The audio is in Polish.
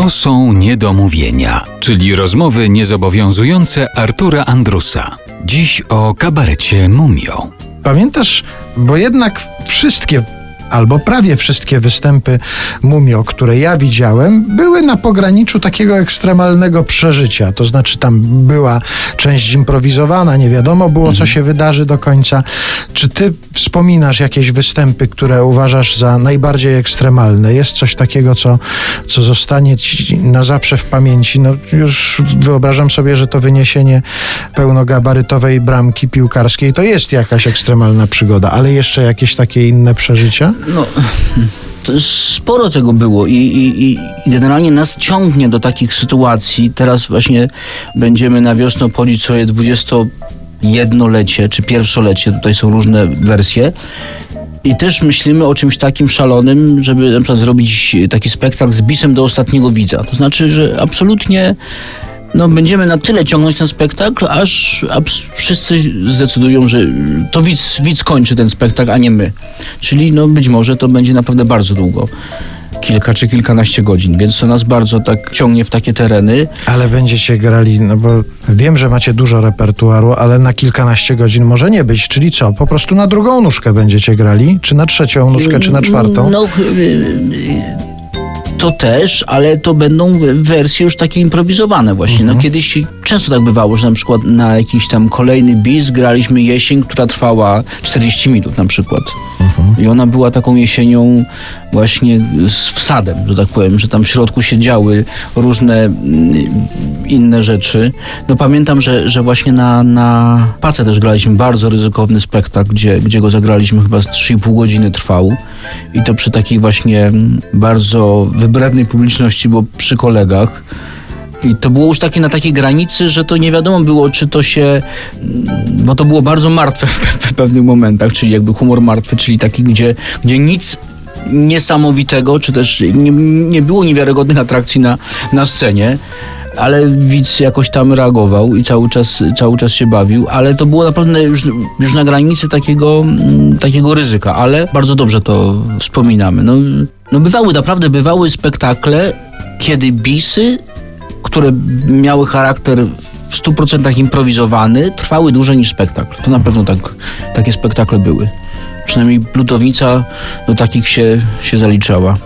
To są niedomówienia, czyli rozmowy niezobowiązujące Artura Andrusa. Dziś o kabarecie Mumio. Pamiętasz, bo jednak wszystkie albo prawie wszystkie występy Mumio, które ja widziałem, były na pograniczu takiego ekstremalnego przeżycia. To znaczy tam była część improwizowana, nie wiadomo było, co się wydarzy do końca. Czy ty wspominasz jakieś występy, które uważasz za najbardziej ekstremalne? Jest coś takiego, co, co zostanie ci na zawsze w pamięci? No już wyobrażam sobie, że to wyniesienie pełnogabarytowej bramki piłkarskiej to jest jakaś ekstremalna przygoda, ale jeszcze jakieś takie inne przeżycia? No, sporo tego było i, i, i generalnie nas ciągnie do takich sytuacji. Teraz właśnie będziemy na wiosnę obchodzić swoje 21-lecie czy pierwszolecie. Tutaj są różne wersje. I też myślimy o czymś takim szalonym, żeby na przykład zrobić taki spektakl z bisem do ostatniego widza. To znaczy, że absolutnie no, będziemy na tyle ciągnąć ten spektakl, aż, aż wszyscy zdecydują, że to widz, widz kończy ten spektakl, a nie my. Czyli no, być może to będzie naprawdę bardzo długo. Kilka czy kilkanaście godzin, więc to nas bardzo tak ciągnie w takie tereny. Ale będziecie grali, no bo wiem, że macie dużo repertuaru, ale na kilkanaście godzin może nie być. Czyli co? Po prostu na drugą nóżkę będziecie grali? Czy na trzecią nóżkę, czy na czwartą? No, y, y, to też, ale to będą wersje już takie improwizowane właśnie. No kiedyś często tak bywało, że na przykład na jakiś tam kolejny bis graliśmy jesień, która trwała 40 minut na przykład. I ona była taką jesienią właśnie z wsadem, że tak powiem, że tam w środku się działy różne mm, inne rzeczy. No pamiętam, że, że właśnie na, na Pace też graliśmy bardzo ryzykowny spektakl, gdzie, gdzie go zagraliśmy chyba z 3,5 godziny trwał. I to przy takiej właśnie bardzo publiczności, bo przy kolegach. I to było już takie na takiej granicy, że to nie wiadomo było, czy to się. Bo to było bardzo martwe w, pe- w pewnych momentach, czyli jakby humor martwy, czyli taki, gdzie, gdzie nic niesamowitego, czy też nie, nie było niewiarygodnych atrakcji na, na scenie. Ale widz jakoś tam reagował i cały czas, cały czas się bawił, ale to było naprawdę już, już na granicy takiego, mm, takiego ryzyka, ale bardzo dobrze to wspominamy. No, no bywały, naprawdę bywały spektakle, kiedy bisy które miały charakter w 100% improwizowany, trwały dłużej niż spektakl. To na pewno tak, takie spektakle były. Przynajmniej Plutownica do takich się, się zaliczała.